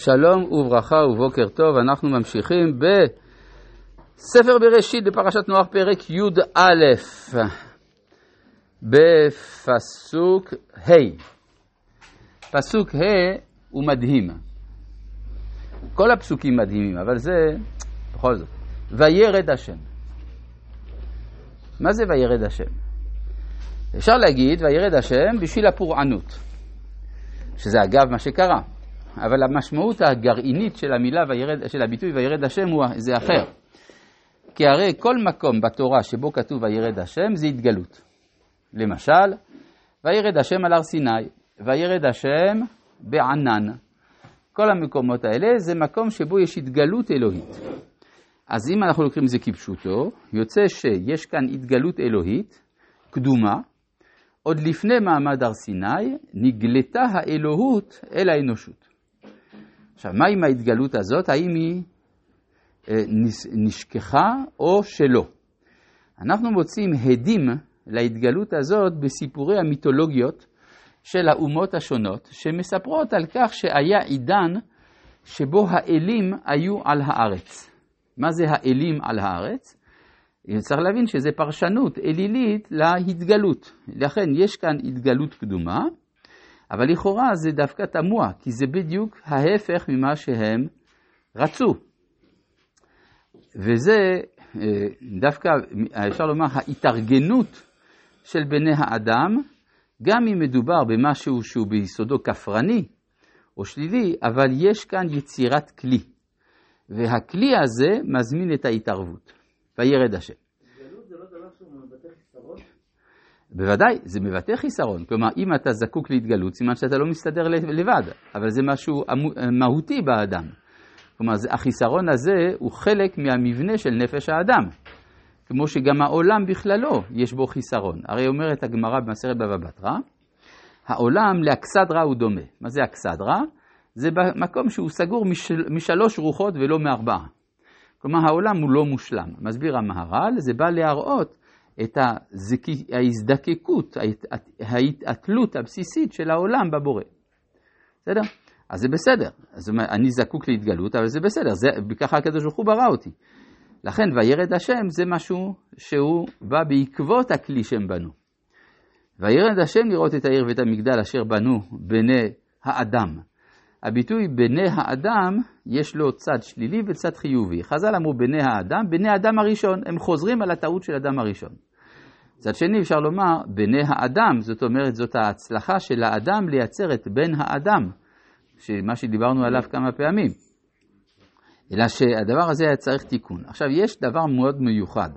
שלום וברכה ובוקר טוב, אנחנו ממשיכים בספר בראשית בפרשת נוח פרק י"א בפסוק ה'. פסוק ה' הוא מדהים. כל הפסוקים מדהימים, אבל זה בכל זאת. וירד השם. מה זה וירד השם? אפשר להגיד וירד השם בשביל הפורענות, שזה אגב מה שקרה. אבל המשמעות הגרעינית של המילה וירד, של הביטוי וירד השם הוא זה אחר. כי הרי כל מקום בתורה שבו כתוב וירד השם זה התגלות. למשל, וירד השם על הר סיני, וירד השם בענן. כל המקומות האלה זה מקום שבו יש התגלות אלוהית. אז אם אנחנו לוקחים את זה כפשוטו, יוצא שיש כאן התגלות אלוהית, קדומה, עוד לפני מעמד הר סיני, נגלתה האלוהות אל האנושות. עכשיו, מה עם ההתגלות הזאת? האם היא אה, נשכחה או שלא? אנחנו מוצאים הדים להתגלות הזאת בסיפורי המיתולוגיות של האומות השונות, שמספרות על כך שהיה עידן שבו האלים היו על הארץ. מה זה האלים על הארץ? צריך להבין שזה פרשנות אלילית להתגלות. לכן יש כאן התגלות קדומה, אבל לכאורה זה דווקא תמוה, כי זה בדיוק ההפך ממה שהם רצו. וזה אה, דווקא, אפשר לומר, ההתארגנות של בני האדם, גם אם מדובר במשהו שהוא ביסודו כפרני או שלילי, אבל יש כאן יצירת כלי. והכלי הזה מזמין את ההתערבות. וירד השם. בוודאי, זה מבטא חיסרון. כלומר, אם אתה זקוק להתגלות, סימן שאתה לא מסתדר לבד, אבל זה משהו מהותי באדם. כלומר, החיסרון הזה הוא חלק מהמבנה של נפש האדם. כמו שגם העולם בכללו יש בו חיסרון. הרי אומרת הגמרא במסכת בבא בתרא, העולם לאכסדרה הוא דומה. מה זה אכסדרה? זה במקום שהוא סגור משל, משלוש רוחות ולא מארבעה. כלומר, העולם הוא לא מושלם. מסביר המהר"ל, זה בא להראות את ההזדקקות, ההתעתלות הבסיסית של העולם בבורא. בסדר? אז זה בסדר. אז אני זקוק להתגלות, אבל זה בסדר, זה, ככה הקדוש ברוך הוא ברא אותי. לכן וירד השם זה משהו שהוא בא בעקבות הכלי שהם בנו. וירד השם לראות את העיר ואת המגדל אשר בנו בני האדם. הביטוי בני האדם יש לו צד שלילי וצד חיובי. חז"ל אמרו בני האדם, בני האדם הראשון, הם חוזרים על הטעות של אדם הראשון. מצד שני אפשר לומר בני האדם, זאת אומרת זאת ההצלחה של האדם לייצר את בן האדם, מה שדיברנו עליו כמה פעמים. אלא שהדבר הזה היה צריך תיקון. עכשיו יש דבר מאוד מיוחד.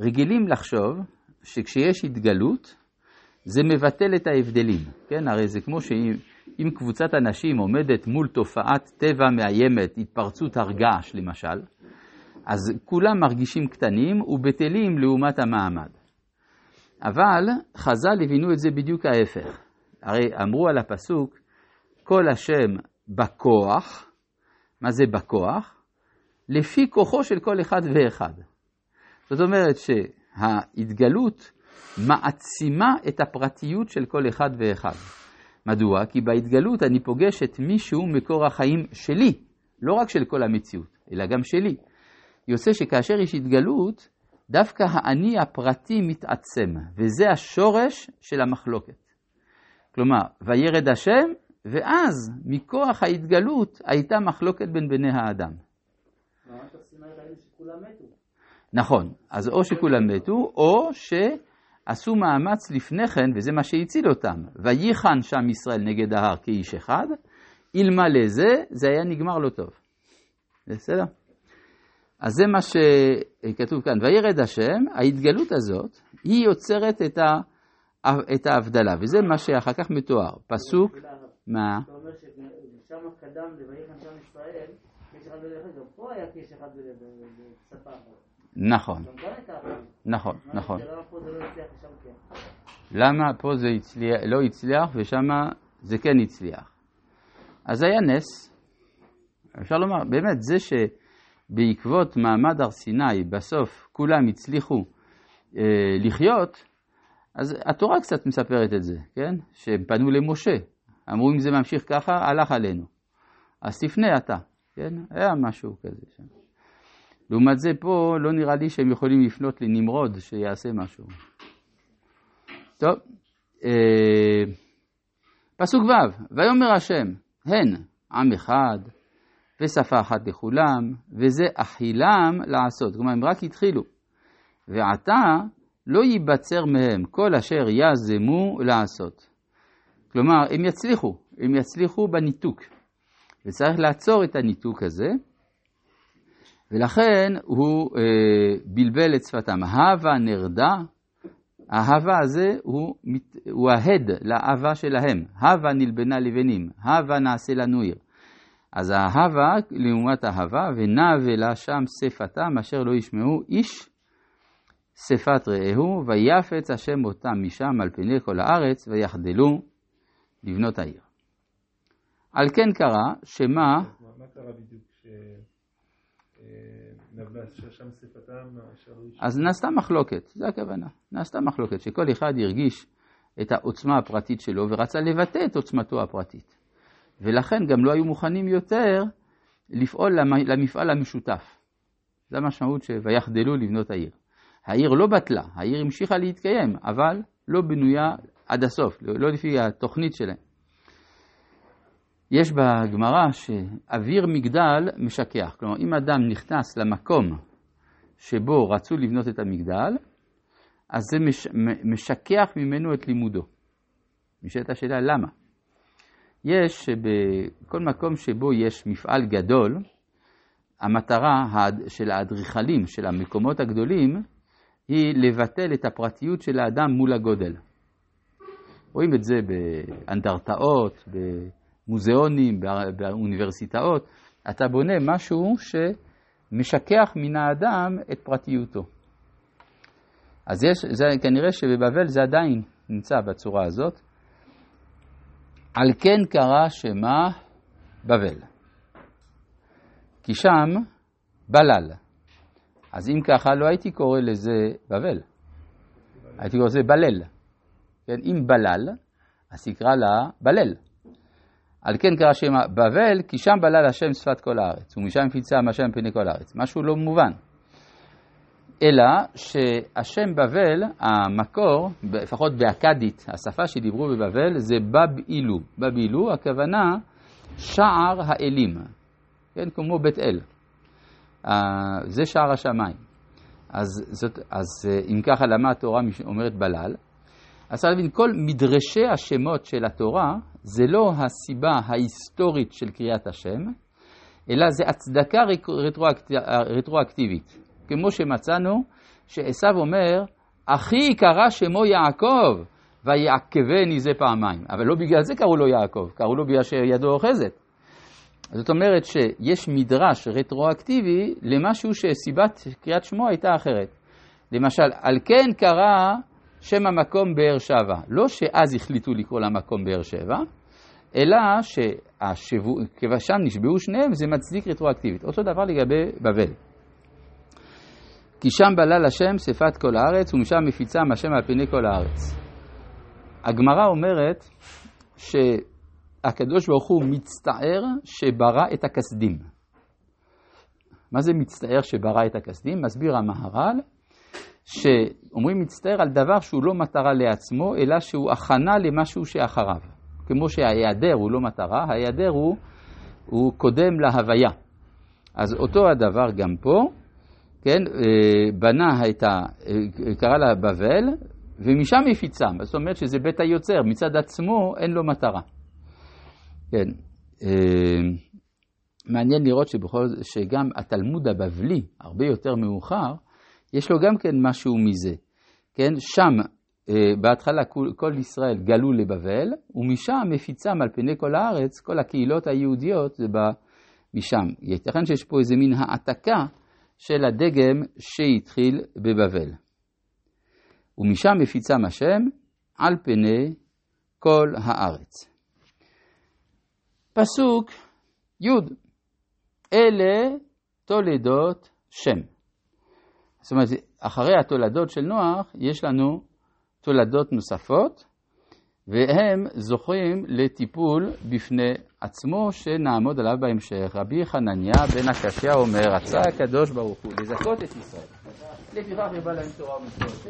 רגילים לחשוב שכשיש התגלות זה מבטל את ההבדלים, כן? הרי זה כמו שאם קבוצת אנשים עומדת מול תופעת טבע מאיימת, התפרצות הר געש למשל, אז כולם מרגישים קטנים ובטלים לעומת המעמד. אבל חז"ל הבינו את זה בדיוק ההפך. הרי אמרו על הפסוק, כל השם בכוח, מה זה בכוח? לפי כוחו של כל אחד ואחד. זאת אומרת שההתגלות מעצימה את הפרטיות של כל אחד ואחד. מדוע? כי בהתגלות אני פוגש את מישהו מקור החיים שלי, לא רק של כל המציאות, אלא גם שלי. יוצא שכאשר יש התגלות, דווקא האני הפרטי מתעצם, וזה השורש של המחלוקת. כלומר, וירד השם, ואז מכוח ההתגלות הייתה מחלוקת בין בני האדם. נכון, אז או שכולם מתו, או שעשו מאמץ לפני כן, וזה מה שהציל אותם. וייחן שם ישראל נגד ההר כאיש אחד, אלמלא זה, זה היה נגמר לא טוב. בסדר? אז זה מה שכתוב כאן, וירד השם, ההתגלות הזאת, היא יוצרת את, ה, את ההבדלה, וזה מה שאחר כך מתואר. פסוק, מה? אתה אומר ששם קדם ל"ויחן שם ישראל", יש אחד בלב גם פה היה קש אחד בשפה נכון, נכון, נכון. למה פה זה לא הצליח ושם זה כן הצליח? אז היה נס, אפשר לומר, באמת, זה ש... בעקבות מעמד הר סיני בסוף כולם הצליחו אה, לחיות, אז התורה קצת מספרת את זה, כן? שהם פנו למשה, אמרו אם זה ממשיך ככה, הלך עלינו. אז תפנה אתה, כן? היה משהו כזה שם. לעומת זה פה לא נראה לי שהם יכולים לפנות לנמרוד שיעשה משהו. טוב, אה, פסוק ו', ויאמר השם, הן עם אחד ושפה אחת לכולם, וזה אכילם לעשות. כלומר, הם רק התחילו. ועתה לא ייבצר מהם כל אשר יזמו לעשות. כלומר, הם יצליחו, הם יצליחו בניתוק. וצריך לעצור את הניתוק הזה, ולכן הוא אה, בלבל את שפתם. הווה נרדה, ההווה הזה הוא, הוא ההד לאהבה שלהם. הווה נלבנה לבנים, הווה נעשה לנו עיר. אז ההווה לעומת ההווה, ונאווה לה שם שפתם אשר לא ישמעו איש שפת רעהו, ויפץ השם אותם משם על פני כל הארץ, ויחדלו לבנות העיר. על כן קרה, שמה... מה קרה בדיוק אשר לא אז נעשתה מחלוקת, זה הכוונה. נעשתה מחלוקת, שכל אחד הרגיש את העוצמה הפרטית שלו ורצה לבטא את עוצמתו הפרטית. ולכן גם לא היו מוכנים יותר לפעול למפעל המשותף. זו המשמעות ש"ויחדלו לבנות העיר". העיר לא בטלה, העיר המשיכה להתקיים, אבל לא בנויה עד הסוף, לא לפי התוכנית שלהם. יש בגמרא שאוויר מגדל משכח. כלומר, אם אדם נכנס למקום שבו רצו לבנות את המגדל, אז זה מש, משכח ממנו את לימודו. נשאלת השאלה למה. יש בכל מקום שבו יש מפעל גדול, המטרה של האדריכלים של המקומות הגדולים היא לבטל את הפרטיות של האדם מול הגודל. רואים את זה באנדרטאות, במוזיאונים, באוניברסיטאות. אתה בונה משהו שמשכח מן האדם את פרטיותו. אז יש, זה, כנראה שבבבל זה עדיין נמצא בצורה הזאת. על כן קרא שמה בבל. כי שם בלל. אז אם ככה לא הייתי קורא לזה בבל, הייתי קורא לזה בלל. כן, אם בלל, אז תקרא לה בלל. על כן קרא שם בבל, כי שם בלל השם שפת כל הארץ, ומשם פיצה השם פני כל הארץ. משהו לא מובן. אלא שהשם בבל, המקור, לפחות באכדית, השפה שדיברו בבבל, זה בבאילו. בבאילו, הכוונה שער האלים, כן, כמו בית אל. זה שער השמיים. אז, זאת, אז אם ככה למה התורה אומרת בלל? אז צריך להבין, כל מדרשי השמות של התורה זה לא הסיבה ההיסטורית של קריאת השם, אלא זה הצדקה רטרואקטיבית. כמו שמצאנו שעשו אומר, אחי קרא שמו יעקב, ויעקבני זה פעמיים. אבל לא בגלל זה קראו לו יעקב, קראו לו בגלל שידו אוחזת. זאת אומרת שיש מדרש רטרואקטיבי למשהו שסיבת קריאת שמו הייתה אחרת. למשל, על כן קרא שם המקום באר שבע. לא שאז החליטו לקרוא למקום באר שבע, אלא שכבשם נשבעו שניהם, זה מצדיק רטרואקטיבית. אותו דבר לגבי בבל. כי שם בלל השם שפת כל הארץ, ומשם מפיצם השם על פני כל הארץ. הגמרא אומרת שהקדוש ברוך הוא מצטער שברא את הכסדים. מה זה מצטער שברא את הכסדים? מסביר המהר"ל, שאומרים מצטער על דבר שהוא לא מטרה לעצמו, אלא שהוא הכנה למשהו שאחריו. כמו שההיעדר הוא לא מטרה, ההיעדר הוא, הוא קודם להוויה. אז אותו הדבר גם פה, כן, אה, בנה את ה... אה, קרא לה בבל, ומשם הפיצם. זאת אומרת שזה בית היוצר, מצד עצמו אין לו מטרה. כן. אה, מעניין לראות שבכל, שגם התלמוד הבבלי, הרבה יותר מאוחר, יש לו גם כן משהו מזה. כן, שם בהתחלה כל ישראל גלו לבבל, ומשם מפיצם על פני כל הארץ, כל הקהילות היהודיות זה בא משם. ייתכן שיש פה איזה מין העתקה של הדגם שהתחיל בבבל. ומשם מפיצם השם על פני כל הארץ. פסוק י' אלה תולדות שם. זאת אומרת, אחרי התולדות של נוח יש לנו תולדות נוספות, והם זוכים לטיפול בפני עצמו שנעמוד עליו בהמשך. רבי חנניה בן הקשיא אומר, רצה הקדוש ברוך הוא לזכות את ישראל. לפיכך להם תורה ומצוות.